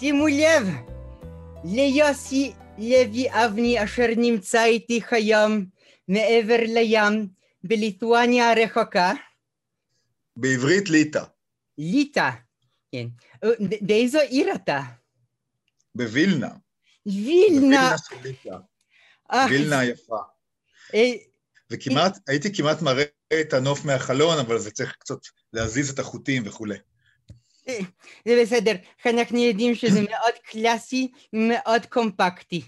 שימו לב, ליוסי לוי אבני אשר נמצא איתי היום מעבר לים בליטואניה הרחוקה. בעברית ליטא. ליטא, כן. באיזו עיר אתה? בווילנה. וילנה. וילנה יפה. וכמעט, הייתי כמעט מראה את הנוף מהחלון, אבל זה צריך קצת להזיז את החוטים וכולי. בסדר, אנחנו יודעים שזה מאוד קלאסי, מאוד קומפקטי.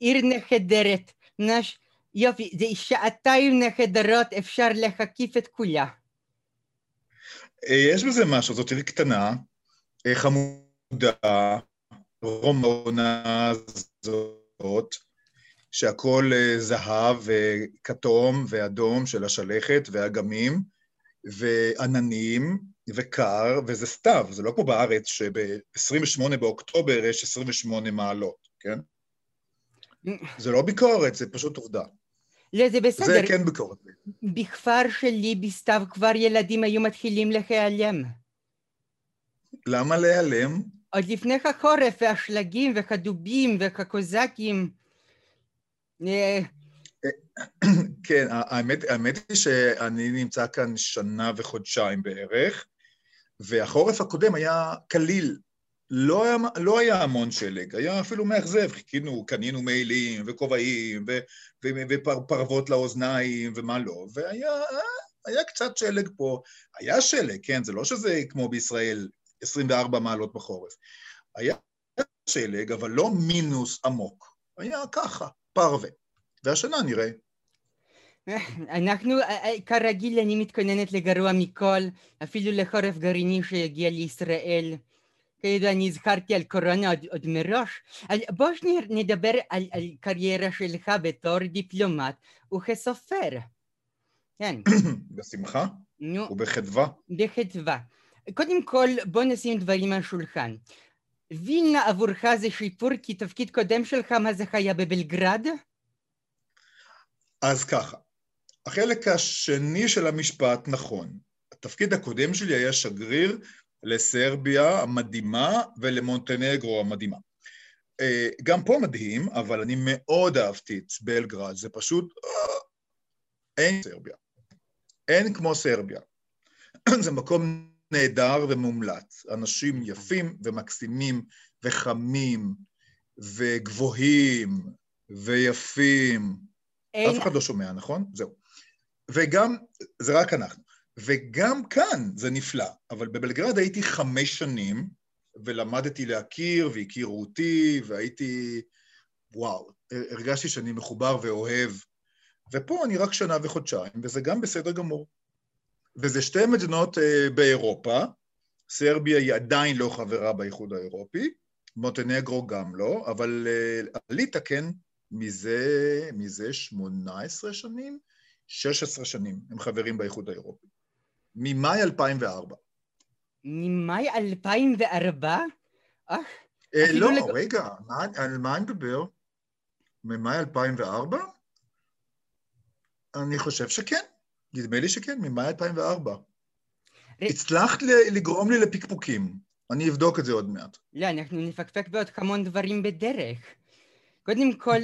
עיר נחדרת, נש... יופי, זה שעתיים נחדרות, אפשר להקיף את כולה. יש בזה משהו, זאת עיר קטנה, חמודה, רומונה זאת, שהכל אה, זהב וכתום ואדום של השלכת ואגמים ועננים וקר, וזה סתיו, זה לא כמו בארץ שב-28 באוקטובר יש 28 מעלות, כן? זה לא ביקורת, זה פשוט עובדה. לא, זה בסדר. זה כן ביקורת. בכפר שלי בסתיו כבר ילדים היו מתחילים להיעלם. למה להיעלם? עוד לפני החורף והשלגים והדובים והקוזקים. אה, כן, האמת, האמת היא שאני נמצא כאן שנה וחודשיים בערך, והחורף הקודם היה קליל, לא היה, לא היה המון שלג, היה אפילו מאכזב, חיכינו, קנינו מעילים וכובעים ופרוות לאוזניים ומה לא, והיה קצת שלג פה, היה שלג, כן, זה לא שזה כמו בישראל 24 מעלות בחורף, היה שלג, אבל לא מינוס עמוק, היה ככה, פרווה, והשנה נראה. אנחנו, כרגיל, אני מתכוננת לגרוע מכל, אפילו לחורף גרעיני שיגיע לישראל. כידוע, אני הזכרתי על קורונה עוד, עוד מראש. בוא נדבר על, על קריירה שלך בתור דיפלומט וכסופר. כן. בשמחה? נו. ובחדווה? בחדווה. קודם כל, בוא נשים דברים על שולחן. וילנה עבורך זה שיפור כי תפקיד קודם שלך, מה זה היה בבלגרד? אז ככה, החלק השני של המשפט נכון. התפקיד הקודם שלי היה שגריר לסרביה המדהימה ולמונטנגרו המדהימה. אה, גם פה מדהים, אבל אני מאוד אהבתי את בלגרד, זה פשוט... אה, אין סרביה. אין כמו סרביה. זה מקום נהדר ומומלץ. אנשים יפים ומקסימים וחמים וגבוהים ויפים. אין... אף אחד לא שומע, נכון? זהו. וגם, זה רק אנחנו. וגם כאן זה נפלא, אבל בבלגרד הייתי חמש שנים, ולמדתי להכיר, והכירו אותי, והייתי, וואו, הרגשתי שאני מחובר ואוהב. ופה אני רק שנה וחודשיים, וזה גם בסדר גמור. וזה שתי מדינות uh, באירופה, סרביה היא עדיין לא חברה באיחוד האירופי, מוטנגרו גם לא, אבל uh, ליטא כן מזה, מזה 18 שנים, 16 שנים הם חברים באיחוד האירופי. ממאי 2004. ממאי 2004? אה, לא, לג... רגע, מה, על מה אני מדבר? ממאי 2004? אני חושב שכן, נדמה לי שכן, ממאי 2004. הצלחת לגרום לי לפקפוקים, אני אבדוק את זה עוד מעט. לא, אנחנו נפקפק בעוד המון דברים בדרך. קודם כל,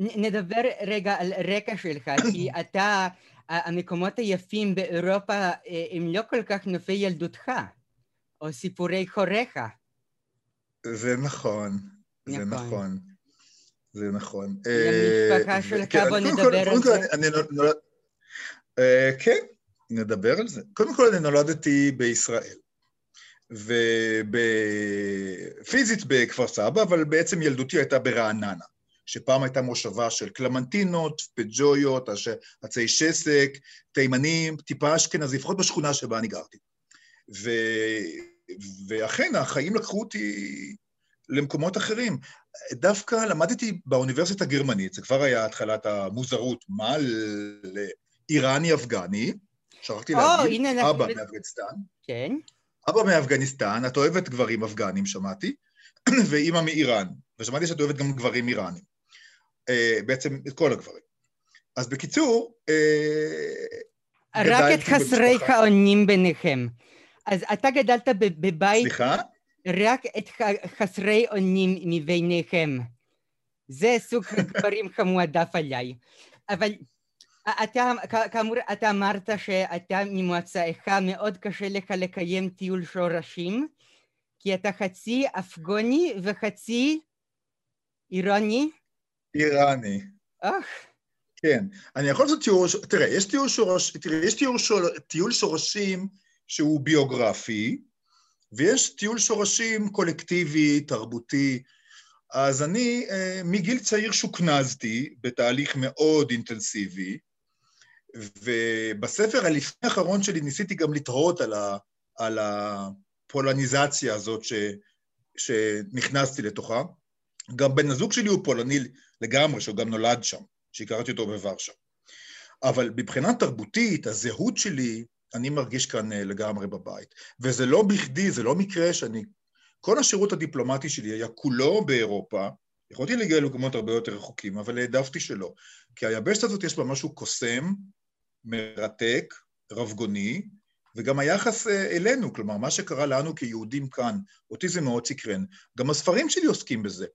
נדבר רגע על רקע שלך, כי אתה המקומות היפים באירופה אה, הם לא כל כך נופי ילדותך, או סיפורי הוריך. זה נכון, זה נכון. נכון. זה נכון. אה, שלך, כן, בוא נדבר על זה. כן, נדבר על זה. קודם כל, אני נולדתי בישראל. ופיזית בכפר סבא, אבל בעצם ילדותי הייתה ברעננה. שפעם הייתה מושבה של קלמנטינות, פג'ויות, עצי שסק, תימנים, טיפה אשכנזי, לפחות בשכונה שבה אני גרתי. ו... ואכן, החיים לקחו אותי למקומות אחרים. דווקא למדתי באוניברסיטה הגרמנית, זה כבר היה התחלת המוזרות, מה לאיראני-אפגני, שכחתי להגיד, אבא מאפגניסטן. כן. אבא מאפגניסטן, את אוהבת גברים אפגנים, שמעתי, ואימא מאיראן, ושמעתי שאת אוהבת גם גברים איראנים. אה, בעצם את כל הגברים. אז בקיצור, אה, רק את חסרי האונים ביניכם. אז אתה גדלת בבית... סליחה? רק את חסרי אונים מביניכם. זה סוג הדברים כמועדף עליי. אבל אתה, כאמור, אתה אמרת שאתה ממועצאך מאוד קשה לך לקיים טיול שורשים, כי אתה חצי אפגוני וחצי איראני? איראני. אך. כן, אני יכול לעשות טיול, תראה, יש טיול, שורש, תראה, יש טיול, שור, טיול שורשים שהוא ביוגרפי, ויש טיול שורשים קולקטיבי, תרבותי. אז אני אה, מגיל צעיר שוכנזתי בתהליך מאוד אינטנסיבי, ובספר הלפני האחרון שלי ניסיתי גם לתהות על, ה, על הפולניזציה הזאת ש, שנכנסתי לתוכה. גם בן הזוג שלי הוא פולני לגמרי, שהוא גם נולד שם, שהכרתי אותו בוורשה. אבל מבחינה תרבותית, הזהות שלי, אני מרגיש כאן אה, לגמרי בבית. וזה לא בכדי, זה לא מקרה שאני... כל השירות הדיפלומטי שלי היה כולו באירופה, יכולתי להגיע למקומות הרבה יותר רחוקים, אבל העדפתי שלא. כי היבשת הזאת יש בה משהו קוסם, מרתק, רבגוני, וגם היחס אה, אלינו, כלומר, מה שקרה לנו כיהודים כאן, אותי זה מאוד סקרן. גם הספרים שלי עוסקים בזה.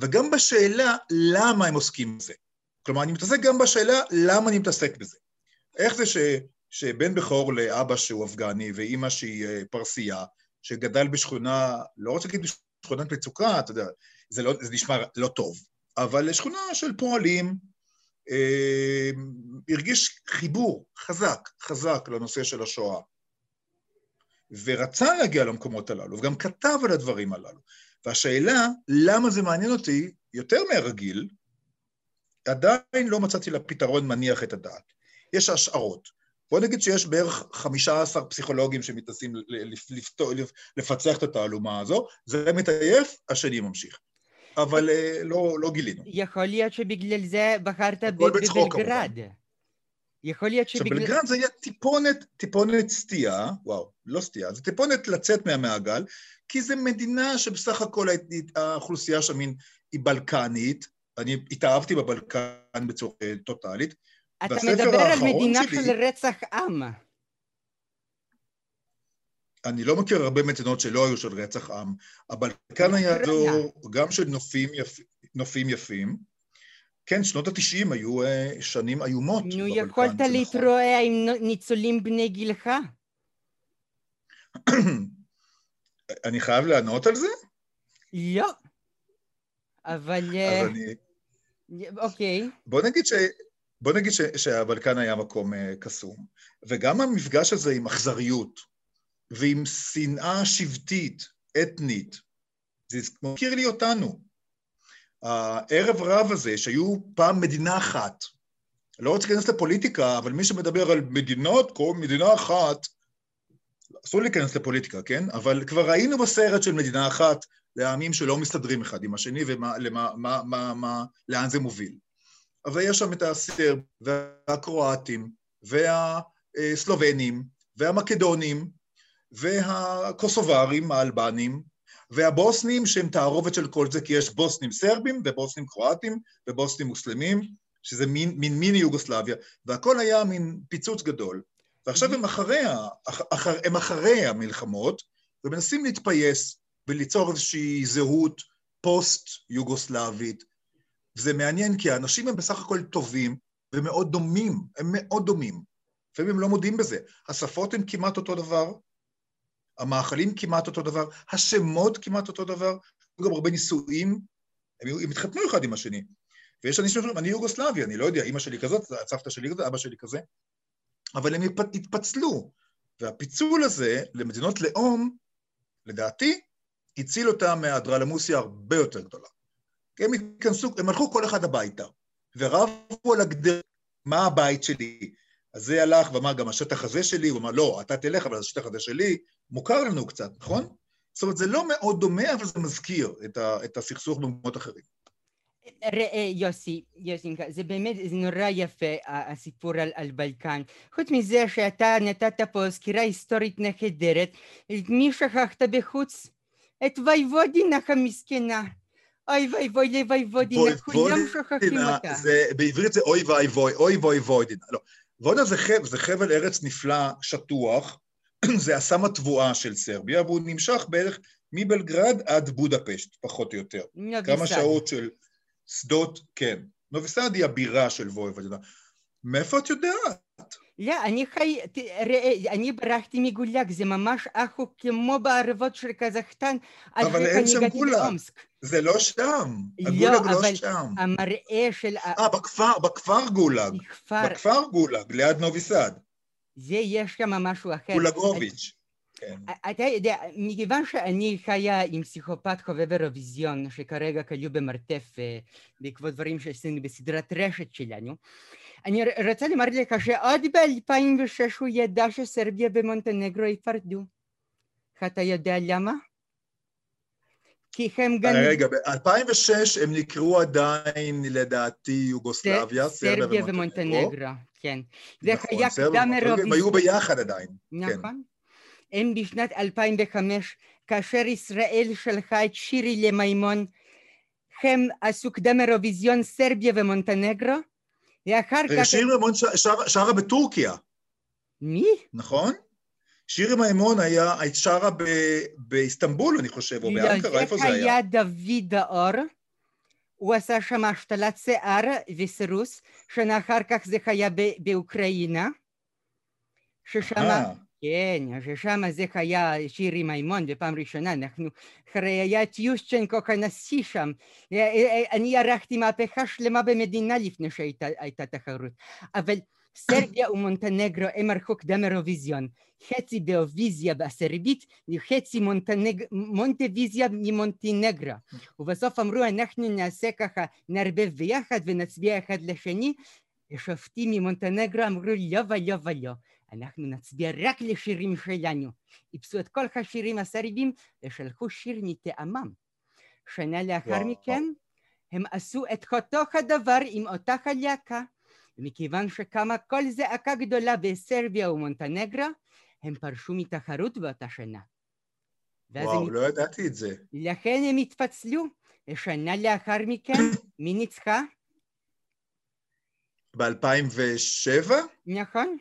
וגם בשאלה למה הם עוסקים בזה. כלומר, אני מתעסק גם בשאלה למה אני מתעסק בזה. איך זה ש, שבן בכור לאבא שהוא אפגני ואימא שהיא אה, פרסייה, שגדל בשכונה, לא רוצה להגיד בשכונת מצוקה, אתה יודע, זה, לא, זה נשמע לא טוב, אבל שכונה של פועלים, אה, הרגיש חיבור חזק, חזק לנושא של השואה. ורצה להגיע למקומות הללו, וגם כתב על הדברים הללו. והשאלה, למה זה מעניין אותי יותר מהרגיל, עדיין לא מצאתי לה פתרון מניח את הדעת. יש השערות. בוא נגיד שיש בערך 15 פסיכולוגים שמתנסים לפצח את התעלומה הזו, זה מתעייף, השני ממשיך. אבל אה, לא, לא גילינו. יכול להיות שבגלל זה בחרת בבלגרד. יכול להיות שבגלל... עכשיו, בלגרד זה יהיה טיפונת, טיפונת סטייה, וואו, לא סטייה, זה טיפונת לצאת מהמעגל, כי זו מדינה שבסך הכל האוכלוסייה שם היא בלקנית, אני התאהבתי בבלקן בצורה טוטאלית. אתה מדבר על מדינה שלי, של רצח עם. אני לא מכיר הרבה מדינות שלא היו של רצח עם, אבל כאן היה דור גם של נופים, יפ, נופים יפים. כן, שנות התשעים היו uh, שנים איומות. נו, יכולת. להתרועע עם ניצולים בני גילך? אני חייב לענות על זה? לא. אבל... אה, אז אני... אוקיי. בוא נגיד ש... בוא נגיד ש... שהבלקן היה מקום uh, קסום, וגם המפגש הזה עם אכזריות, ועם שנאה שבטית, אתנית. זה מזכיר לי אותנו. הערב רב הזה, שהיו פעם מדינה אחת, לא רוצה להיכנס לפוליטיקה, אבל מי שמדבר על מדינות, כל מדינה אחת, אסור להיכנס לפוליטיקה, כן? אבל כבר ראינו בסרט של מדינה אחת לעמים שלא מסתדרים אחד עם השני ולאן זה מוביל. אבל יש שם את הסרב והקרואטים והסלובנים והמקדונים והקוסוברים האלבנים, והבוסנים שהם תערובת של כל זה, כי יש בוסנים סרבים ובוסנים קרואטים ובוסנים מוסלמים, שזה מין, מין מיני יוגוסלביה, והכל היה מין פיצוץ גדול. ועכשיו הם אחרי, אחר, הם אחרי המלחמות, ומנסים להתפייס וליצור איזושהי זהות פוסט-יוגוסלבית. וזה מעניין, כי האנשים הם בסך הכל טובים ומאוד דומים, הם מאוד דומים. לפעמים הם לא מודים בזה. השפות הן כמעט אותו דבר, המאכלים כמעט אותו דבר, השמות כמעט אותו דבר, היו גם הרבה נישואים, הם, הם התחתנו אחד עם השני. ויש אנשים שאומרים, אני יוגוסלבי, אני לא יודע, אימא שלי כזאת, סבתא שלי כזאת, אבא שלי כזה, אבל הם התפצלו. והפיצול הזה למדינות לאום, לדעתי, הציל אותם מהאדרלמוסיה הרבה יותר גדולה. הם התכנסו, הם הלכו כל אחד הביתה, ורבו על הגדר, מה הבית שלי? אז זה הלך ואמר, גם השטח הזה שלי, הוא אמר, לא, אתה תלך, אבל השטח הזה שלי, מוכר לנו קצת, נכון? זאת אומרת, זה לא מאוד דומה, אבל זה מזכיר את, ה, את הסכסוך במקומות אחרים. ראה, יוסי, יוסינקה, זה באמת, זה נורא יפה, הסיפור על, על בלקן. חוץ מזה שאתה נתת פה סקירה היסטורית נהדרת, את מי שכחת בחוץ? את וייבודינה המסכנה. אוי ואי ואי לווייבודינה, כולם שוכחים אותה. זה, בעברית זה אוי ואי ואי, אוי ואי ואי. לא. וודנה זה חבל, זה חבל ארץ נפלא, שטוח, זה הסם התבואה של סרביה, והוא נמשך בערך מבלגרד עד בודפשט, פחות או יותר. נובי כמה. שעות של שדות, כן. נוביסד היא הבירה של וויבודה. מאיפה את יודעת? לא, אני חי... תראה, אני ברחתי מגולאג, זה ממש אחו כמו בערבות של קזחסטן. אבל אין שם גולאג. זה לא שם. לא, הגולאג לא אבל שם. המראה של אה, בכפר, בכפר גולאג. הכפר, בכפר גולאג, ליד נוביסד. זה יש שם משהו אחר. גולגוביץ'. כן. אתה יודע, מכיוון שאני חיה עם פסיכופת חובב אירוויזיון, שכרגע כלוא במרתף אה, בעקבות דברים שעשינו בסדרת רשת שלנו, אני רוצה לומר לך שעוד ב-2006 הוא ידע שסרביה ומונטנגרו ייפרדו. אתה יודע למה? כי הם גם... רגע, ב-2006 הם נקראו עדיין, לדעתי, יוגוסלביה, סרביה ומונטנגרו. כן. זה נכון, היה קדם ומונטנגרו, הם היו אירוויזיון. ביחד עדיין. כן. נכון. הם בשנת 2005, כאשר ישראל שלחה את שירי למימון, הם עשו קדם אירוויזיון סרביה ומונטנגרו, ואחר כך... שיר מימון ש- שר- שרה בטורקיה, מי? נכון? שירי מימון היה, היית שרה ב- באיסטנבול, אני חושב, או לא, באנקרה, איפה זה היה? היה דוד האור. הוא עשה שם השתלת שיער וסירוס, שנה אחר כך זה היה ב- באוקראינה. ששם, כן, ששם זה היה שירי מימון בפעם ראשונה, אנחנו, אחרי היה את יושצ'נקו כנשיא שם, אני ערכתי מהפכה שלמה במדינה לפני שהייתה הייתה תחרות, אבל סרביה ומונטנגרו הם ערכו קדם אירוויזיון, חצי באירוויזיה הסרבית וחצי מונטנג... מונטוויזיה ממונטנגרו, ובסוף אמרו אנחנו נעשה ככה, נערבב ביחד ונצביע אחד לשני, השופטים ממונטנגרו אמרו לא ולא ולא, אנחנו נצביע רק לשירים שלנו. איפסו את כל השירים הסרבים ושלחו שיר מטעמם. שנה לאחר. מכן הם עשו את אותו הדבר עם אותה הלהקה. ומכיוון שקמה קול זעקה גדולה בסרביה ומונטנגרו, הם פרשו מתחרות באותה שנה. וואו, הם, לא ידעתי את זה. לכן הם התפצלו. ושנה לאחר מכן, מי ניצחה? ב-2007? נכון?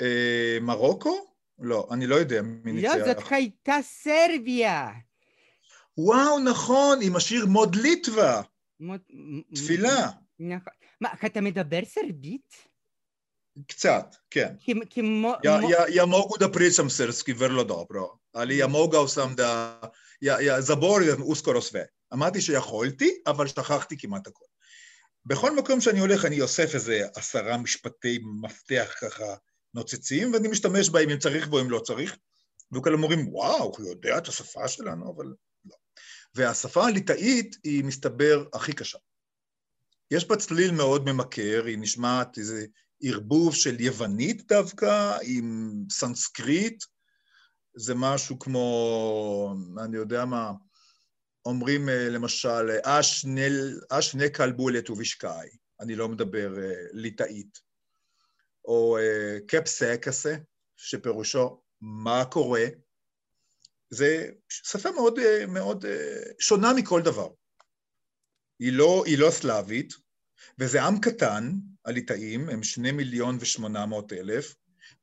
אה, מרוקו? לא, אני לא יודע מי ניצח. לא, זאת הייתה סרביה. וואו, נכון, עם השיר מוד ליטווה, מות- מ- תפילה. נכון. מה, אתה מדבר סרבית? קצת, כן. כמו... Ja, mogu da pričam srpski vrlo dobro, ali ja mogao sam da... Ja, ja zaboravim uskoro sve. אמרתי שיכולתי, אבל שכחתי כמעט הכל. בכל מקום שאני הולך אני אוסף איזה עשרה משפטי מפתח ככה נוצצים, ואני משתמש בהם אם צריך ואם לא צריך. וכאלה אומרים, וואו, הוא יודע את השפה שלנו, אבל לא. והשפה הליטאית היא, מסתבר, הכי קשה. יש בה צליל מאוד ממכר, היא נשמעת איזה ערבוב של יוונית דווקא, עם סנסקריט, זה משהו כמו, אני יודע מה, אומרים אה, למשל, אשנה קלבולת ובישקאי, אני לא מדבר אה, ליטאית, או אה, קפסקסה, שפירושו מה קורה, זה שפה מאוד, מאוד שונה מכל דבר. היא לא, היא לא סלאבית, וזה עם קטן, הליטאים, הם שני מיליון ושמונה מאות אלף,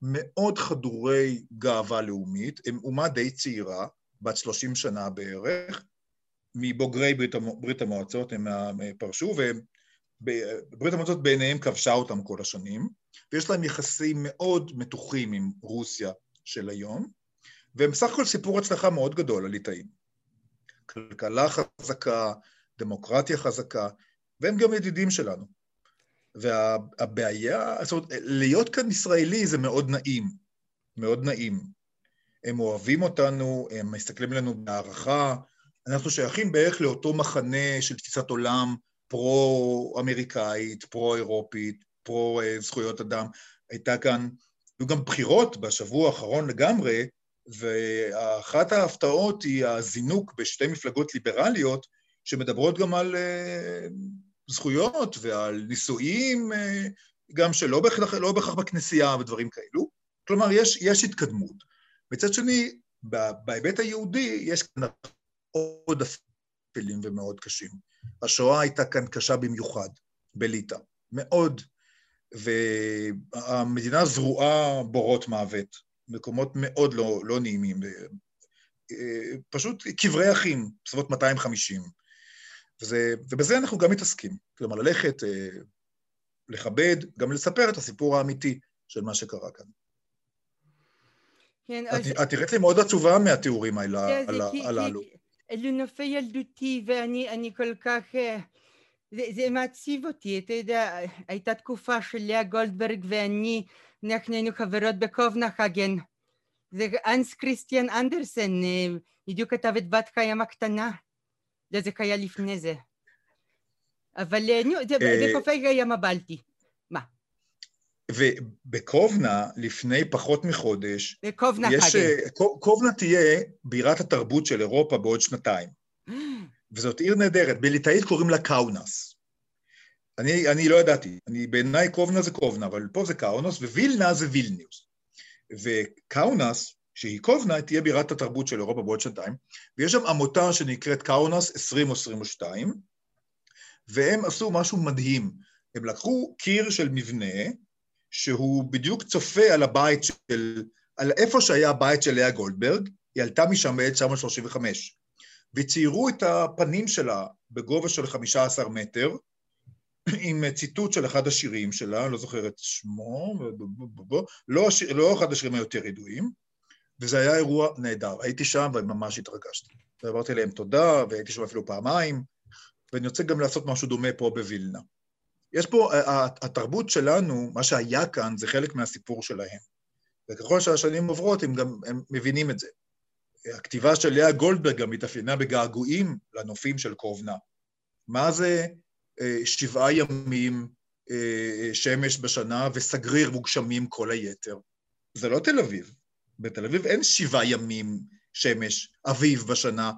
מאוד חדורי גאווה לאומית, הם אומה די צעירה, בת שלושים שנה בערך, מבוגרי ברית. ברית המועצות, הם פרשו, וברית המועצות בעיניהם כבשה אותם כל השנים, ויש להם יחסים מאוד מתוחים עם רוסיה של היום, והם בסך הכל סיפור הצלחה מאוד גדול, הליטאים. כלכלה חזקה, דמוקרטיה חזקה, והם גם ידידים שלנו. והבעיה, זאת אומרת, להיות כאן ישראלי זה מאוד נעים, מאוד נעים. הם אוהבים אותנו, הם מסתכלים עלינו בהערכה, אנחנו שייכים בערך לאותו מחנה של תפיסת עולם פרו-אמריקאית, פרו-אירופית, פרו-זכויות אדם. הייתה כאן, היו גם בחירות בשבוע האחרון לגמרי, ואחת ההפתעות היא הזינוק בשתי מפלגות ליברליות, שמדברות גם על זכויות ועל נישואים, גם שלא בהכרח, לא בהכרח בכנסייה ודברים כאלו. כלומר, יש, יש התקדמות. מצד שני, בהיבט היהודי יש כאן עוד אפלים ומאוד קשים. השואה הייתה כאן קשה במיוחד, בליטא, מאוד, והמדינה זרועה בורות מוות, מקומות מאוד לא, לא נעימים. פשוט קברי אחים, בסביבות 250. וזה, ובזה אנחנו גם מתעסקים. כלומר, ללכת, לכבד, גם לספר את הסיפור האמיתי של מה שקרה כאן. כן, את, אז... את נראית לי מאוד עצובה מהתיאורים האלה, כן, הללו. אלו נופי ילדותי, ואני כל כך... זה, זה מעציב אותי, אתה יודע, הייתה תקופה של לאה גולדברג ואני, אנחנו היינו חברות בקובנחגן. זה אנס קריסטיאן אנדרסן, בדיוק כתב את בת קיים הקטנה. זה, זה היה לפני זה. אבל נו, זה בחופי הים הבלטי. מה? ובקובנה, לפני פחות מחודש, בקובנה יש, חגן. קובנה תהיה בירת התרבות של אירופה בעוד שנתיים. וזאת עיר נהדרת, בליטאית קוראים לה קאונס. אני, אני לא ידעתי, אני, בעיניי קובנה זה קובנה, אבל פה זה קאונוס, ווילנה זה וילניוס. וקאונס, שהיא קובנה, תהיה בירת התרבות של אירופה בעוד שנתיים, ויש שם עמותה שנקראת קאונס 2022, והם עשו משהו מדהים. הם לקחו קיר של מבנה, שהוא בדיוק צופה על הבית של, על איפה שהיה הבית של לאה גולדברג, היא עלתה משם ב-1935. וציירו את הפנים שלה בגובה של 15 מטר, עם ציטוט של אחד השירים שלה, לא זוכר את שמו, לא, לא אחד השירים היותר ידועים, וזה היה אירוע נהדר. הייתי שם וממש התרגשתי. ואמרתי להם תודה, והייתי שם אפילו פעמיים, ואני רוצה גם לעשות משהו דומה פה בווילנה. יש פה, התרבות שלנו, מה שהיה כאן, זה חלק מהסיפור שלהם. וככל שהשנים עוברות, הם גם הם מבינים את זה. הכתיבה של לאה גולדברג גם התאפיינה בגעגועים לנופים של קובנה. מה זה אה, שבעה ימים אה, שמש בשנה וסגריר וגשמים כל היתר? זה לא תל אביב. בתל אביב אין שבעה ימים שמש, אביב בשנה,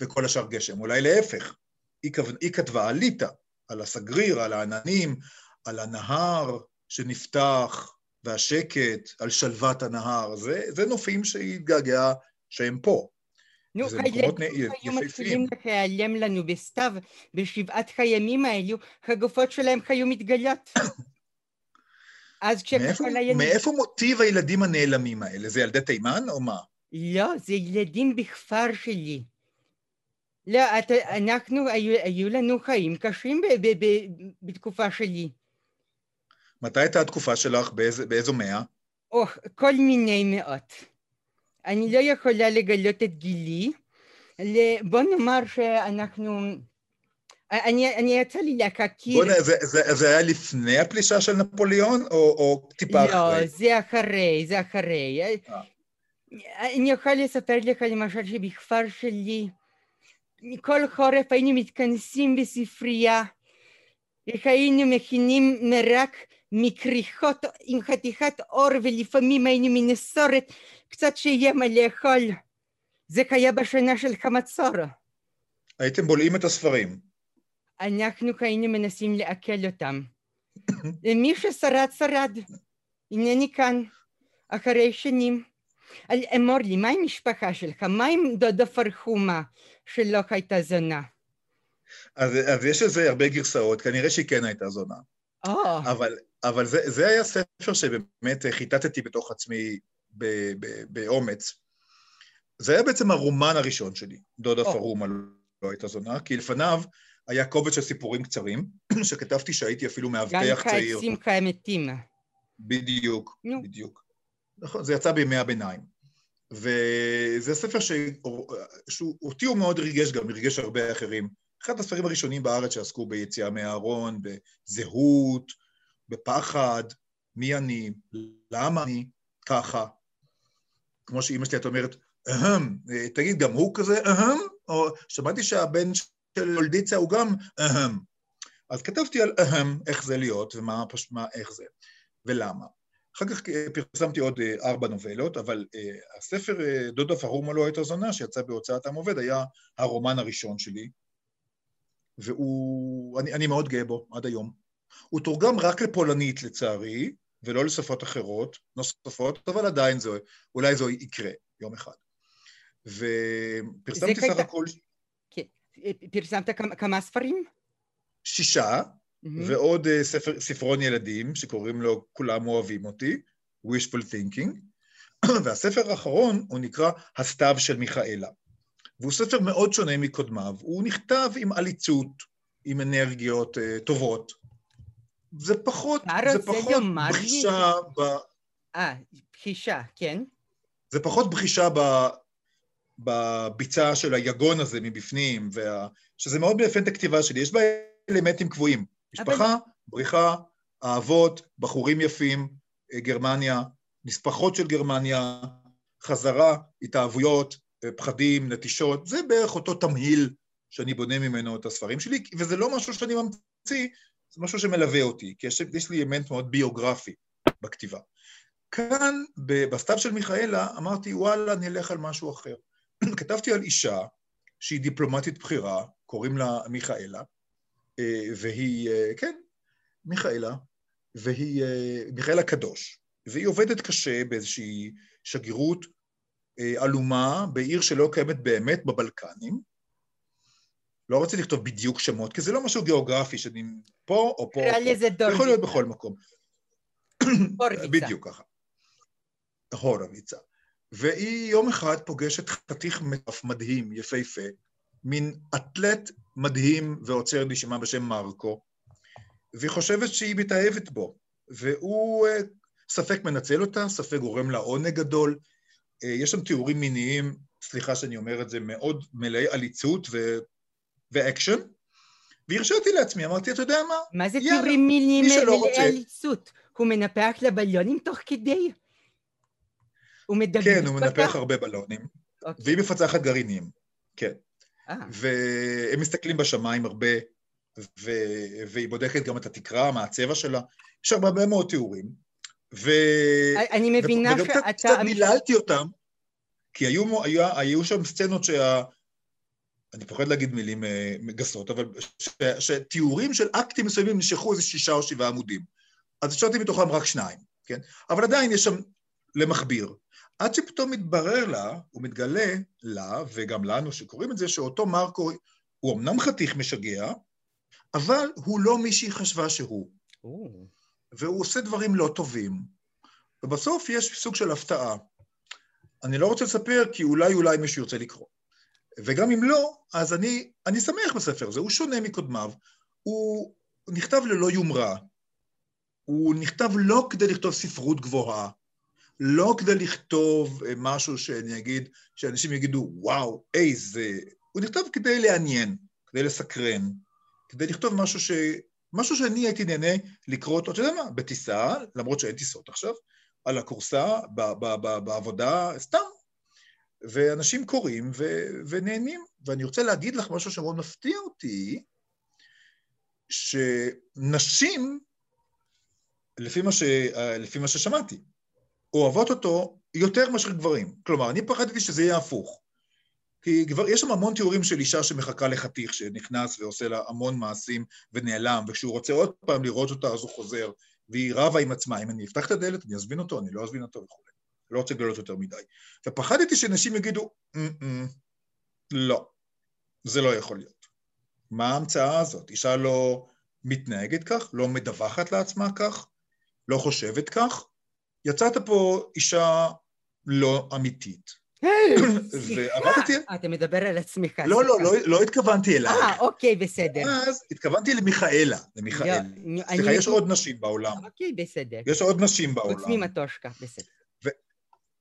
וכל השאר גשם. אולי להפך. היא, היא כתבה על ליטא, על הסגריר, על העננים, על הנהר שנפתח והשקט, על שלוות הנהר. זה, זה נופים שהיא התגעגעה שהם פה. נו, הילדים היו מתחילים להיעלם לנו בסתיו, בשבעת הימים האלו, הגופות שלהם היו מתגלות. אז כשכל הילדים... מאיפה מוטיב הילדים הנעלמים האלה? זה ילדי תימן או מה? לא, זה ילדים בכפר שלי. לא, את, אנחנו, היו, היו לנו חיים קשים ב, ב, ב, בתקופה שלי. מתי הייתה התקופה שלך? באיז, באיזו מאה? או, כל מיני מאות. אני לא יכולה לגלות את גילי. בוא נאמר שאנחנו... אני, אני יצא לי להכיר... בוא נראה, זה, זה, זה היה לפני הפלישה של נפוליאון, או, או טיפה לא, אחרי? לא, זה אחרי, זה אחרי. אה. אני יכולה לספר לך למשל שבכפר שלי, כל חורף היינו מתכנסים בספרייה, והיינו מכינים מרק מכריכות עם חתיכת אור, ולפעמים היינו מנסורת קצת שיהיה מה לאכול. זה היה בשנה של חמצור. הייתם בולעים את הספרים. אנחנו היינו מנסים לעכל אותם. מי ששרד, שרד. הנני כאן, אחרי שנים. אמור לי, מה עם משפחה שלך? מה עם דודו פרחומה שלא הייתה זונה? אז, אז יש לזה הרבה גרסאות, כנראה שהיא כן הייתה זונה. Oh. אבל, אבל זה, זה היה ספר שבאמת חיטטתי בתוך עצמי באומץ. זה היה בעצם הרומן הראשון שלי, דודה oh. פרומה לא הייתה זונה, כי לפניו היה קובץ של סיפורים קצרים, שכתבתי שהייתי אפילו מאבטח צעיר. גם שמחה מתים. בדיוק, no. בדיוק. נכון, זה יצא בימי הביניים. וזה ספר שאותי הוא מאוד ריגש גם, ריגש הרבה אחרים. אחד הספרים הראשונים בארץ שעסקו ביציאה מהארון, בזהות, בפחד, מי אני, למה אני ככה. כמו שאימא שלי, את אומרת, אהם, תגיד, גם הוא כזה אהם? או שמעתי שהבן של יולדיצה הוא גם אהם. אז כתבתי על אהם, איך זה להיות, ומה, מה, איך זה, ולמה. אחר כך אה, פרסמתי עוד אה, ארבע נובלות, אבל אה, הספר דודה פרומה לא הייתה זונה, שיצא בהוצאת עם עובד, היה הרומן הראשון שלי, והוא... אני, אני מאוד גאה בו עד היום. הוא תורגם רק לפולנית לצערי, ולא לשפות אחרות, נוספות, אבל עדיין זה, אולי זה יקרה יום אחד. ופרסמתי סך הכל... פרסמת כמה, כמה ספרים? שישה, mm-hmm. ועוד uh, ספר, ספרון ילדים שקוראים לו כולם אוהבים אותי, wishful thinking, והספר האחרון הוא נקרא הסתיו של מיכאלה. והוא ספר מאוד שונה מקודמיו. הוא נכתב עם עליצות, עם אנרגיות uh, טובות. זה פחות, זה פחות בחישה ב... אה, בחישה, כן. זה פחות בחישה ב... בביצה של היגון הזה מבפנים, וה... שזה מאוד מייפן את הכתיבה שלי. יש בה אלמנטים קבועים. משפחה, אבל... בריחה, אהבות, בחורים יפים, אה, גרמניה, נספחות של גרמניה, חזרה, התאהבויות, אה, פחדים, נטישות, זה בערך אותו תמהיל שאני בונה ממנו את הספרים שלי, וזה לא משהו שאני ממציא, זה משהו שמלווה אותי, כי יש, יש לי אלמנט מאוד ביוגרפי בכתיבה. כאן, בסתיו של מיכאלה, אמרתי, וואלה, אני אלך על משהו אחר. כתבתי על אישה שהיא דיפלומטית בכירה, קוראים לה מיכאלה, אה, והיא, כן, מיכאלה, והיא מיכאלה קדוש, והיא עובדת קשה באיזושהי שגרירות אה, עלומה בעיר שלא קיימת באמת בבלקנים. לא רוצה לכתוב בדיוק שמות, כי זה לא משהו גיאוגרפי שאני פה או פה, או פה. זה יכול להיות בכל מקום. הורוויצה. בדיוק ככה. הורוויצה. והיא יום אחד פוגשת חתיך מטף מדהים, יפהפה, מין אתלט מדהים ועוצר נשימה בשם מרקו, והיא חושבת שהיא מתאהבת בו, והוא אה, ספק מנצל אותה, ספק גורם לה עונג גדול. אה, יש שם תיאורים מיניים, סליחה שאני אומר את זה, מאוד מלאי עליצות ו... ואקשן, והרשיתי לעצמי, אמרתי, אתה יודע מה? מה זה תיאורים מיניים מלאי עליצות? הוא מנפח לבלונים תוך כדי? הוא מדגדג כן, הוא מנפח הרבה בלונים, okay. אוקיי. והיא מפצחת גרעינים, כן. אה. והם מסתכלים בשמיים הרבה, ו... והיא בודקת גם את התקרה, מה הצבע שלה, יש הרבה מאוד תיאורים. ו... אני מבינה ו... שאתה... וגם קצת דיללתי אותם, כי היו, היו, היו שם סצנות שה... אני פוחד להגיד מילים אה, גסות, אבל ש... שתיאורים של אקטים מסוימים נשכחו איזה שישה או שבעה עמודים. אז השארתי מתוכם רק שניים, כן? אבל עדיין יש שם למכביר. עד שפתאום מתברר לה, הוא מתגלה לה, וגם לנו שקוראים את זה, שאותו מרקו הוא אמנם חתיך משגע, אבל הוא לא מי שהיא חשבה שהוא. Oh. והוא עושה דברים לא טובים, ובסוף יש סוג של הפתעה. אני לא רוצה לספר, כי אולי אולי מישהו ירצה לקרוא. וגם אם לא, אז אני, אני שמח בספר הזה, הוא שונה מקודמיו, הוא נכתב ללא יומרה, הוא נכתב לא כדי לכתוב ספרות גבוהה, לא כדי לכתוב אה, משהו שאני אגיד, שאנשים יגידו, וואו, איזה... הוא נכתב כדי לעניין, כדי לסקרן, כדי לכתוב משהו ש... משהו שאני הייתי נהנה לקרוא אותו, אתה יודע מה, בטיסה, למרות שאין טיסות עכשיו, על הכורסה, ב- ב- ב- בעבודה, סתם. ואנשים קוראים ו- ונהנים. ואני רוצה להגיד לך משהו שמאוד מפתיע אותי, שנשים, לפי מה, ש... לפי מה ששמעתי, אוהבות אותו יותר מאשר גברים. כלומר, אני פחדתי שזה יהיה הפוך. כי כבר יש שם המון תיאורים של אישה שמחכה לחתיך, שנכנס ועושה לה המון מעשים ונעלם, וכשהוא רוצה עוד פעם לראות אותה אז הוא חוזר, והיא רבה עם עצמה, אם אני אפתח את הדלת, אני אזמין אותו, אני לא אזמין אותו וכו'. לא רוצה לגלות יותר מדי. ופחדתי שנשים יגידו, לא, זה לא יכול להיות. מה ההמצאה הזאת? אישה לא מתנהגת כך, לא מדווחת לעצמה כך, לא חושבת כך. יצאת פה אישה לא אמיתית. ועבדתי... אתה מדבר על עצמך. לא, לא, לא התכוונתי אלייך. אה, אוקיי, בסדר. אז התכוונתי למיכאלה, למיכאל. סליחה, יש עוד נשים בעולם. אוקיי, בסדר. יש עוד נשים בעולם. חוץ ממטושקה, בסדר.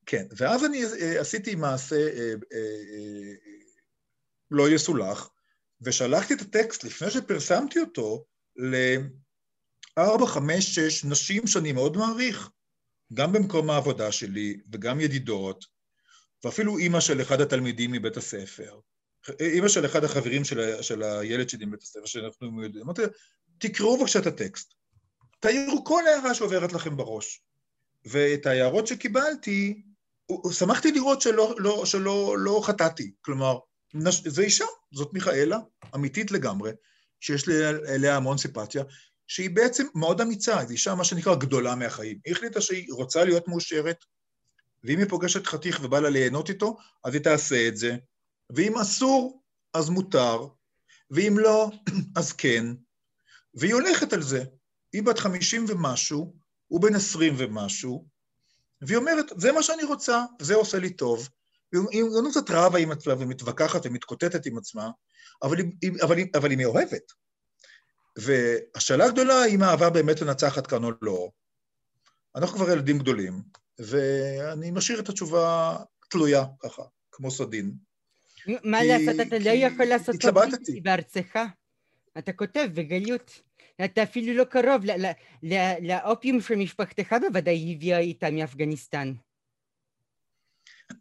כן, ואז אני אה, עשיתי מעשה אה, אה, לא יסולח, ושלחתי את הטקסט לפני שפרסמתי אותו לארבע, חמש, שש נשים שאני מאוד מעריך, גם במקום העבודה שלי וגם ידידות, ואפילו אימא של אחד התלמידים מבית הספר, אימא של אחד החברים של, של הילד שלי מבית הספר, שאנחנו יודעים, אמרתי, תקראו בבקשה את הטקסט, תעירו כל הערה שעוברת לכם בראש. ואת ההערות שקיבלתי, שמחתי לראות שלא, לא, שלא לא חטאתי, כלומר, זו אישה, זאת מיכאלה, אמיתית לגמרי, שיש לי אליה המון סימפתיה, שהיא בעצם מאוד אמיצה, זו אישה, מה שנקרא, גדולה מהחיים. היא החליטה שהיא רוצה להיות מאושרת, ואם היא פוגשת חתיך ובא לה ליהנות איתו, אז היא תעשה את זה. ואם אסור, אז מותר, ואם לא, אז כן. והיא הולכת על זה. היא בת חמישים ומשהו, הוא בן עשרים ומשהו, והיא אומרת, זה מה שאני רוצה, זה עושה לי טוב, היא לא קצת רבה עם עצמה ומתווכחת ומתקוטטת עם עצמה, אבל היא, אבל, היא, אבל היא מאוהבת. והשאלה הגדולה, אם האהבה באמת מנצחת כאן או לא, אנחנו כבר ילדים גדולים, ואני משאיר את התשובה תלויה ככה, כמו סדין. מה לעשות, אתה לא יכול לעשות זה בארצך. אתה כותב בגלות. אתה אפילו לא קרוב לאופיום שמשפחתך בוודאי הביאה איתה מאפגניסטן.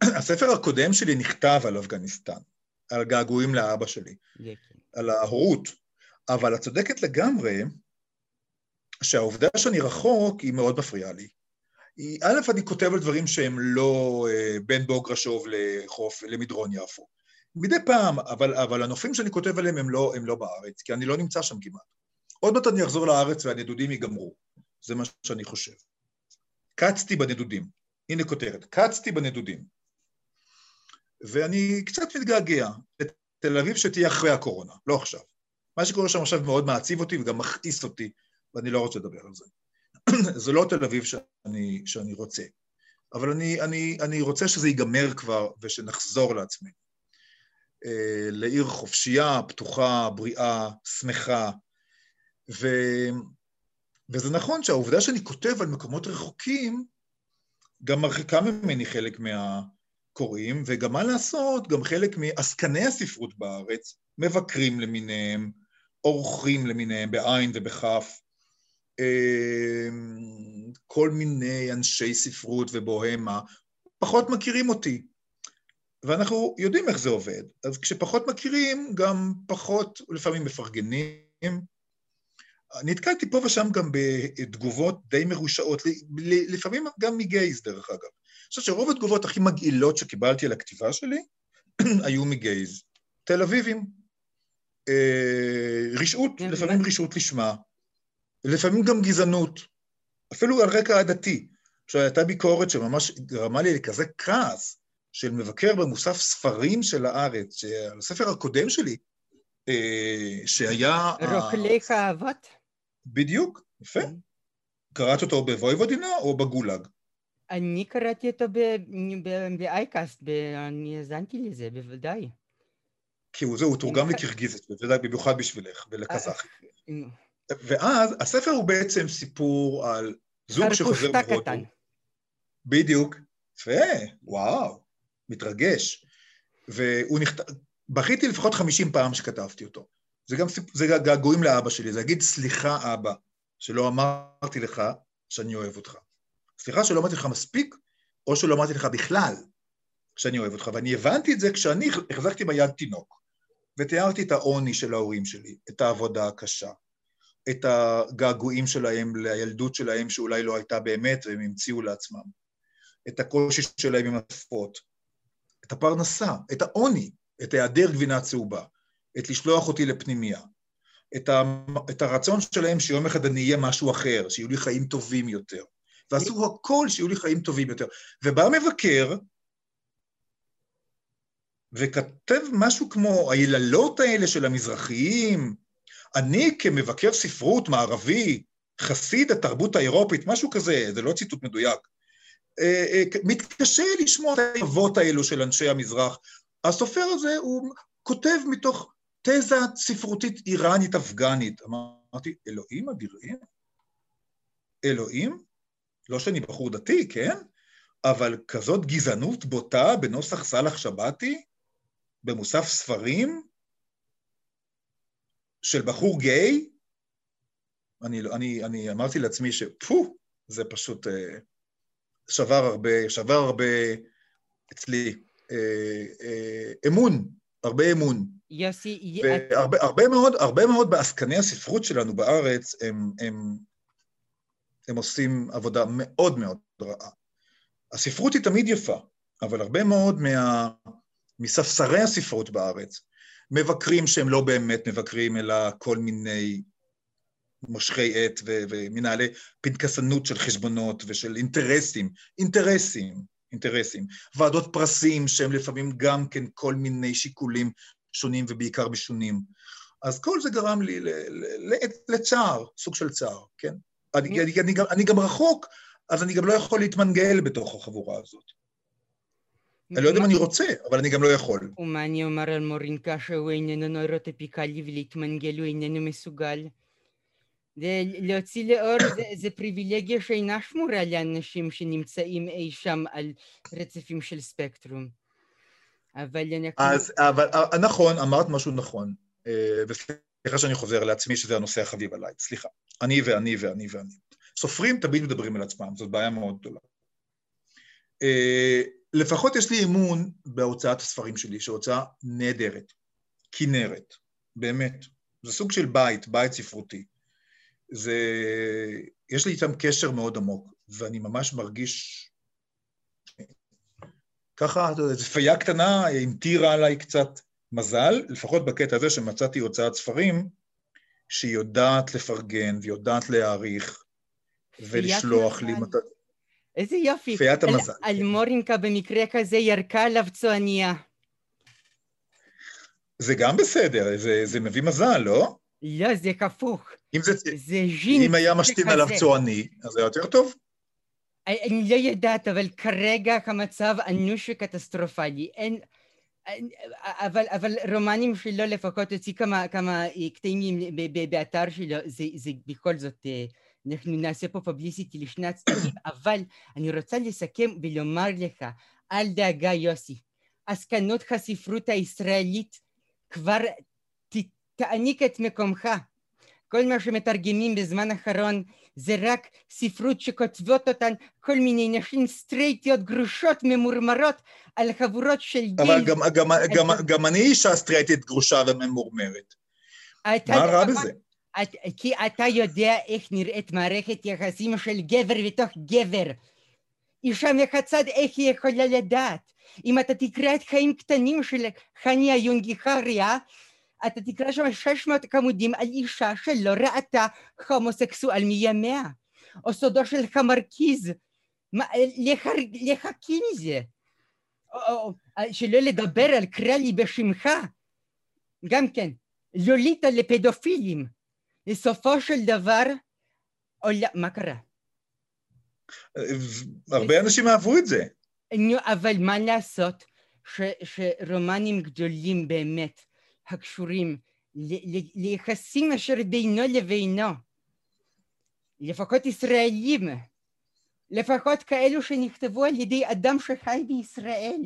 הספר הקודם שלי נכתב על אפגניסטן, על געגועים לאבא שלי, על ההורות, אבל את צודקת לגמרי שהעובדה שאני רחוק היא מאוד מפריעה לי. א', אני כותב על דברים שהם לא אה, בין בוגרשוב לחוף, למדרון יפו. מדי פעם, אבל, אבל הנופים שאני כותב עליהם הם לא, הם לא בארץ, כי אני לא נמצא שם כמעט. עוד מעט אני אחזור לארץ והנדודים ייגמרו, זה מה שאני חושב. קצתי בנדודים, הנה כותרת, קצתי בנדודים. ואני קצת מתגעגע לתל אביב שתהיה אחרי הקורונה, לא עכשיו. מה שקורה שם עכשיו מאוד מעציב אותי וגם מכעיס אותי, ואני לא רוצה לדבר על זה. זה לא תל אביב שאני, שאני רוצה, אבל אני, אני, אני רוצה שזה ייגמר כבר ושנחזור לעצמנו. אה, לעיר חופשייה, פתוחה, בריאה, שמחה. ו... וזה נכון שהעובדה שאני כותב על מקומות רחוקים, גם מרחיקה ממני חלק מהקוראים, וגם מה לעשות, גם חלק מעסקני הספרות בארץ, מבקרים למיניהם, אורחים למיניהם, בעין ובכף, אה, כל מיני אנשי ספרות ובוהמה, פחות מכירים אותי. ואנחנו יודעים איך זה עובד. אז כשפחות מכירים, גם פחות, לפעמים מפרגנים. נתקלתי פה ושם גם בתגובות די מרושעות, לפעמים גם מגייז, דרך אגב. אני חושב שרוב התגובות הכי מגעילות שקיבלתי על הכתיבה שלי היו מגייז. תל אביבים. אה, רשעות, כן, לפעמים רשעות לשמה, לפעמים גם גזענות, אפילו על רקע עדתי. עכשיו, הייתה ביקורת שממש גרמה לי לכזה כעס, של מבקר במוסף ספרים של הארץ, שעל הספר הקודם שלי, אה, שהיה... רוכלי אהבות? בדיוק, יפה. כן. קראת אותו בוויבודינה או בגולאג? אני קראתי אותו באייקאסט, אני האזנתי לזה, בוודאי. כי הוא זה, הוא תורגם לקירגיזית, במיוחד בשבילך ולקזחית. אה, ואז הספר הוא בעצם סיפור על זוג שחוזר מהודו. בדיוק. יפה, וואו. מתרגש, והוא נכתב, בכיתי לפחות חמישים פעם שכתבתי אותו. זה גם זה געגועים לאבא שלי, זה להגיד סליחה אבא, שלא אמרתי לך שאני אוהב אותך. סליחה שלא אמרתי לך מספיק, או שלא אמרתי לך בכלל שאני אוהב אותך. ואני הבנתי את זה כשאני החזקתי ביד תינוק, ותיארתי את העוני של ההורים שלי, את העבודה הקשה, את הגעגועים שלהם לילדות שלהם שאולי לא הייתה באמת והם המציאו לעצמם, את הקושי שלהם עם השפות, את הפרנסה, את העוני, את היעדר גבינה צהובה, את לשלוח אותי לפנימייה, את, ה, את הרצון שלהם שיום אחד אני אהיה משהו אחר, שיהיו לי חיים טובים יותר. ועשו הכל שיהיו לי חיים טובים יותר. ובא מבקר, וכתב משהו כמו היללות האלה של המזרחיים, אני כמבקר ספרות מערבי, חסיד התרבות האירופית, משהו כזה, זה לא ציטוט מדויק, אה, אה, מתקשה לשמוע את האבות האלו של אנשי המזרח. הסופר הזה הוא כותב מתוך תזה ספרותית איראנית-אפגנית. אמרתי, אלוהים אדירים? אלוהים? לא שאני בחור דתי, כן? אבל כזאת גזענות בוטה בנוסח סאלח שבתי, במוסף ספרים, של בחור גיי? אני, אני, אני אמרתי לעצמי שפו, זה פשוט... אה, שבר הרבה, שבר הרבה אצלי אה, אה, אמון, הרבה אמון. יוסי, והרבה הרבה מאוד, הרבה מאוד בעסקני הספרות שלנו בארץ, הם, הם, הם עושים עבודה מאוד מאוד רעה. הספרות היא תמיד יפה, אבל הרבה מאוד מה, מספסרי הספרות בארץ, מבקרים שהם לא באמת מבקרים, אלא כל מיני מושכי עט ומנהלי פנקסנות של חשבונות ושל אינטרסים, אינטרסים, אינטרסים. ועדות פרסים שהם לפעמים גם כן כל מיני שיקולים שונים ובעיקר משונים. אז כל זה גרם לי לצער, סוג של צער, כן? אני, אני, אני, גם, אני גם רחוק, אז אני גם לא יכול להתמנגל בתוך החבורה הזאת. אני לא יודע אם אני רוצה, אבל אני גם לא יכול. ומה אני אומר על מורינקה שהוא איננו נוירוטופיקלי ולהתמנגל הוא איננו מסוגל? להוציא לאור זה, זה פריבילגיה שאינה שמורה לאנשים שנמצאים אי שם על רצפים של ספקטרום. אבל אנחנו... אז, אבל, אה, נכון, אמרת משהו נכון. אה, וסליחה שאני חוזר לעצמי שזה הנושא החביב עליי, סליחה. אני ואני ואני ואני. סופרים תמיד מדברים על עצמם, זאת בעיה מאוד גדולה. לפחות יש לי אמון בהוצאת הספרים שלי, שהוצאה נהדרת, כנרת, באמת. זה סוג של בית, בית ספרותי. זה... יש לי איתם קשר מאוד עמוק, ואני ממש מרגיש... ככה, איזו פייה קטנה המטירה עליי קצת מזל, לפחות בקטע הזה שמצאתי הוצאת ספרים שהיא יודעת לפרגן ויודעת להעריך ולשלוח לי מתנות. איזה יופי. פיית המזל. על, על מורינקה במקרה כזה ירקה עליו צועניה. זה גם בסדר, זה, זה מביא מזל, לא? לא, זה הפוך. אם זה... זה ז'ינקס אם היה משתין עליו צועני, אז זה יותר טוב? אני לא יודעת, אבל כרגע המצב אנוש וקטסטרופלי. אין... אבל, אבל רומנים שלו לפחות הוציא כמה, כמה קטעים באתר שלו, זה, זה בכל זאת, אנחנו נעשה פה פבליסיטי לשני הצדדים, אבל אני רוצה לסכם ולומר לך, אל דאגה יוסי, עסקנות הספרות הישראלית כבר תעניק את מקומך. כל מה שמתרגמים בזמן האחרון זה רק ספרות שכותבות אותן כל מיני נשים סטרייטיות גרושות ממורמרות על חבורות של גיל. אבל גם, גם, גם, גם אני אישה סטרייטית גרושה וממורמרת. מה רע בזה? את, כי אתה יודע איך נראית מערכת יחסים של גבר ותוך גבר. אישה מחצד איך היא יכולה לדעת? אם אתה תקרא את חיים קטנים של חני היונגיכריה, אתה תקרא שם 600 עמודים על אישה שלא ראתה הומוסקסואל מימיה, או סודו של המרכיז, לחכי מזה, או, שלא לדבר על קרא לי בשמך, גם כן, לוליטה לפדופילים, בסופו של דבר, עולה, מה קרה? הרבה אנשים אהבו את זה. אבל מה לעשות ש, שרומנים גדולים באמת הקשורים ליחסים אשר בינו לבינו, לפחות ישראלים, לפחות כאלו שנכתבו על ידי אדם שחי בישראל.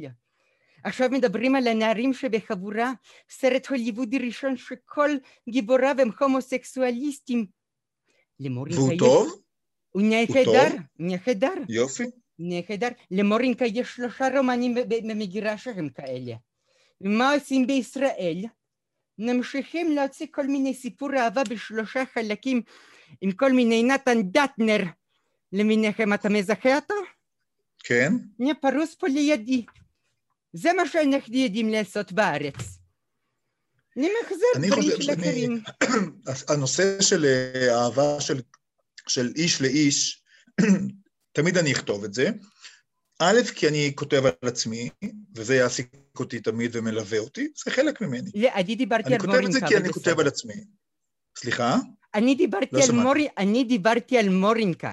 עכשיו מדברים על הנערים שבחבורה, סרט הוליוודי ראשון שכל גיבוריו הם הומוסקסואליסטים. והוא טוב? הוא נהדר, נהדר. יופי. נהדר. למורינקה יש שלושה רומנים במגירה שהם כאלה. ומה עושים בישראל? ממשיכים להוציא כל מיני סיפור אהבה בשלושה חלקים עם כל מיני נתן דטנר למיניכם, אתה מזכה אותו? כן. פרוס פה לידי. זה מה שאנחנו יודעים לעשות בארץ. למחזר דברים של אחרים. הנושא של אה, אהבה של, של איש לאיש, תמיד אני אכתוב את זה. א', כי אני כותב על עצמי, וזה יעסיק אותי תמיד ומלווה אותי, זה חלק ממני. לא, אני דיברתי על מורינקה. אני כותב את זה כי אני כותב על עצמי. סליחה? אני דיברתי, לא על, מור... אני דיברתי על מורינקה.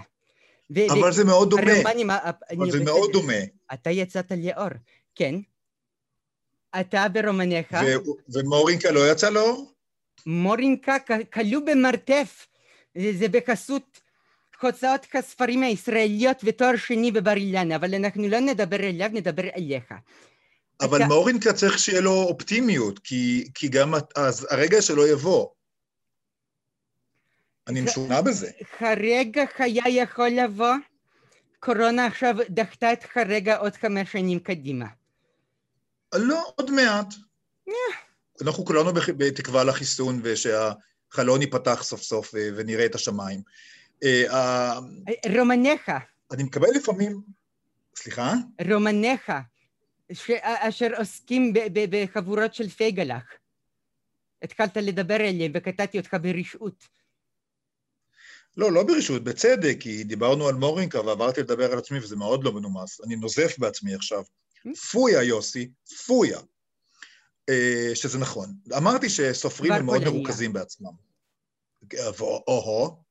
ו- אבל ו- זה מאוד דומה. הרומנים, אבל זה מאוד דומה. אתה יצאת לאור, כן. אתה ברומניך. ומורינקה לא יצא לאור? מורינקה כלוא במרתף. זה, זה בחסות הוצאות הספרים הישראליות ותואר שני בבר אילן, אבל אנחנו לא נדבר אליו, נדבר אליך. אבל אתה... מורינקה צריך שיהיה לו אופטימיות, כי, כי גם אז הרגע שלו יבוא. אני משונה בזה. הרגע היה יכול לבוא, קורונה עכשיו דחתה את הרגע עוד חמש שנים קדימה. לא, עוד מעט. אנחנו כולנו בתקווה לחיסון ושהחלון ייפתח סוף סוף אה, ונראה את השמיים. אה, רומניך. אני מקבל לפעמים... סליחה? רומניך, אשר עוסקים בחבורות של פייגלח. התחלת לדבר עליהם וקטעתי אותך ברשעות. לא, לא ברשעות, בצדק, כי דיברנו על מורינקה ועברתי לדבר על עצמי וזה מאוד לא מנומס. אני נוזף בעצמי עכשיו. פויה, יוסי, פויה. אה, שזה נכון. אמרתי שסופרים הם מאוד מרוכזים בעצמם. או-הו,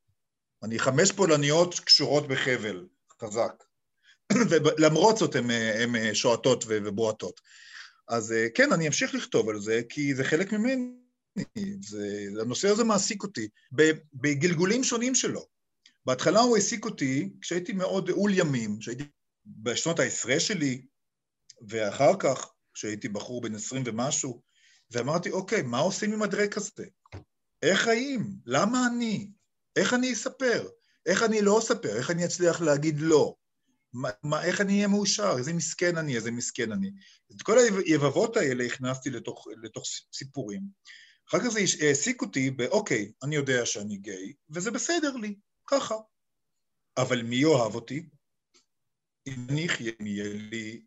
אני חמש פולניות קשורות בחבל, חזק. ולמרות זאת הן שועטות ובועטות. אז כן, אני אמשיך לכתוב על זה, כי זה חלק ממני. זה, הנושא הזה מעסיק אותי, בגלגולים שונים שלו. בהתחלה הוא העסיק אותי כשהייתי מאוד עול ימים, כשהייתי בשנות העשרה שלי, ואחר כך, כשהייתי בחור בן עשרים ומשהו, ואמרתי, אוקיי, מה עושים עם הדרק הזה? איך חיים? למה אני? איך אני אספר? איך אני לא אספר? איך אני אצליח להגיד לא? מה, מה, איך אני אהיה מאושר? איזה מסכן אני, איזה מסכן אני. את כל היבבות האלה הכנסתי לתוך, לתוך סיפורים. אחר כך זה העסיק אותי באוקיי, אני יודע שאני גיי, וזה בסדר לי, ככה. אבל מי יאהב אותי? אם אני אחיה, אם יהיה לי,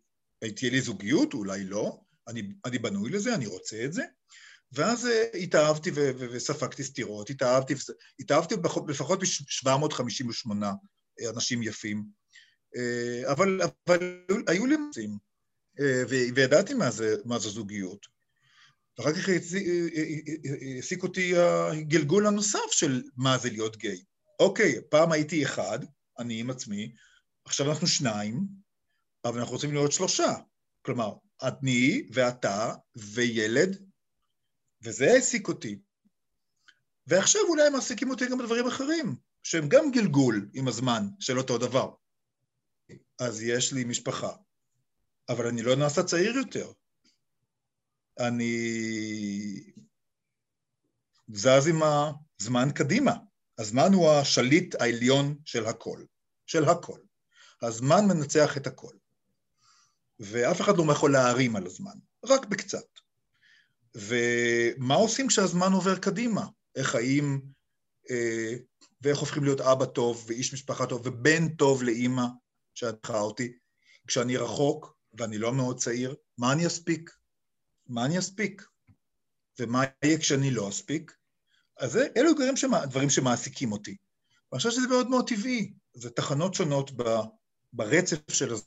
תהיה לי זוגיות, אולי לא, אני, אני בנוי לזה, אני רוצה את זה. ואז אה, התאהבתי וספגתי סטירות, התאהבתי, התאהבתי לפחות ב-758 אנשים יפים, אה, אבל, אבל היו לי אה, וידעתי מה זה, מה זה זוגיות. ואחר כך העסיק אותי הגלגול הנוסף של מה זה להיות גיי. אוקיי, פעם הייתי אחד, אני עם עצמי, עכשיו אנחנו שניים, אבל אנחנו רוצים להיות שלושה. כלומר, אני ואתה וילד, וזה העסיק אותי. ועכשיו אולי הם מעסיקים אותי גם בדברים אחרים, שהם גם גלגול עם הזמן של אותו דבר. אז יש לי משפחה, אבל אני לא נעשה צעיר יותר. אני זז עם הזמן קדימה. הזמן הוא השליט העליון של הכל, של הכל. הזמן מנצח את הכל. ואף אחד לא יכול להערים על הזמן, רק בקצת. ומה עושים כשהזמן עובר קדימה? איך חיים, אה, ואיך הופכים להיות אבא טוב, ואיש משפחה טוב, ובן טוב לאימא שהדחה אותי. כשאני רחוק, ואני לא מאוד צעיר, מה אני אספיק? מה אני אספיק? ומה יהיה כשאני לא אספיק? אז אלו דברים, שמה, דברים שמעסיקים אותי. ואני חושב שזה מאוד מאוד טבעי. זה תחנות שונות ב, ברצף של הזה,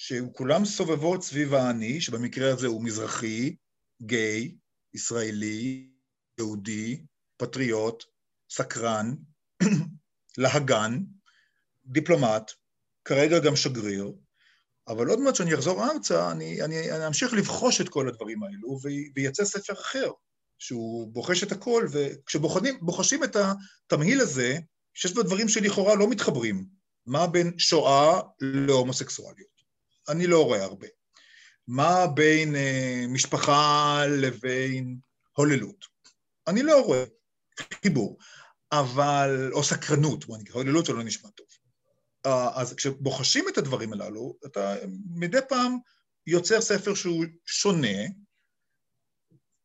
שכולם סובבות סביב האני, שבמקרה הזה הוא מזרחי, גיי, ישראלי, יהודי, פטריוט, סקרן, להגן, דיפלומט, כרגע גם שגריר, אבל עוד מעט שאני אחזור ארצה, אני, אני, אני אמשיך לבחוש את כל הדברים האלו ויצא ספר אחר, שהוא בוחש את הכל, וכשבוחשים את התמהיל הזה, שיש בו דברים שלכאורה לא מתחברים, מה בין שואה להומוסקסואליות? אני לא רואה הרבה. מה בין אה, משפחה לבין הוללות? אני לא רואה חיבור, אבל, או סקרנות, בוא נקרא, הוללות זה לא נשמע טוב. אז כשבוחשים את הדברים הללו, אתה מדי פעם יוצר ספר שהוא שונה,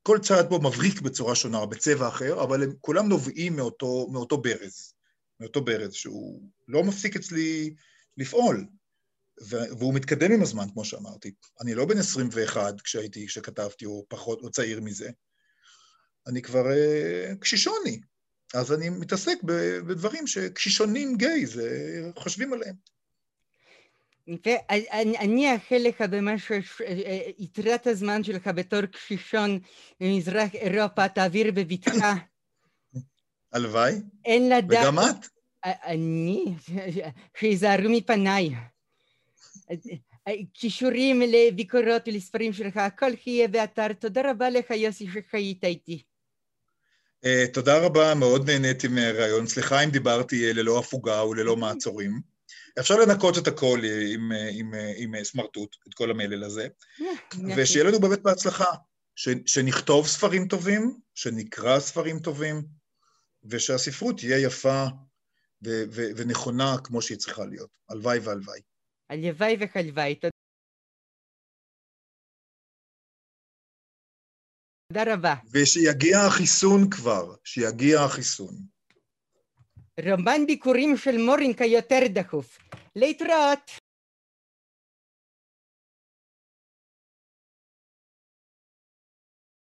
כל צעד בו מבריק בצורה שונה, בצבע אחר, אבל הם כולם נובעים מאותו, מאותו ברז, מאותו ברז שהוא לא מפסיק אצלי לפעול. והוא מתקדם עם הזמן, כמו שאמרתי. אני לא בן 21 כשהייתי, כשכתבתי, או פחות, או צעיר מזה. אני כבר uh, קשישוני, אז אני מתעסק בדברים שקשישונים גיי, זה, חושבים עליהם. אני אאחל לך במשהו, יתרת הזמן שלך בתור קשישון במזרח אירופה, תעביר בבטחה. הלוואי. אין לדעת... וגם את. אני? שיזהרו מפניי. כישורים לביקורות ולספרים שלך, הכל יהיה באתר. תודה רבה לך, יוסי, שחיית איתי. Uh, תודה רבה, מאוד נהניתי מהרעיון. סליחה אם דיברתי uh, ללא הפוגה וללא מעצורים. אפשר לנקות את הכל עם, עם, עם, עם סמרטוט, את כל המלל הזה, ושיהיה לנו באמת בהצלחה, ש, שנכתוב ספרים טובים, שנקרא ספרים טובים, ושהספרות תהיה יפה ו, ו, ונכונה כמו שהיא צריכה להיות. הלוואי והלוואי. הלוואי והלוואי. תודה רבה. ושיגיע החיסון כבר, שיגיע החיסון. רומן ביקורים של מורינקה יותר דחוף. להתראות.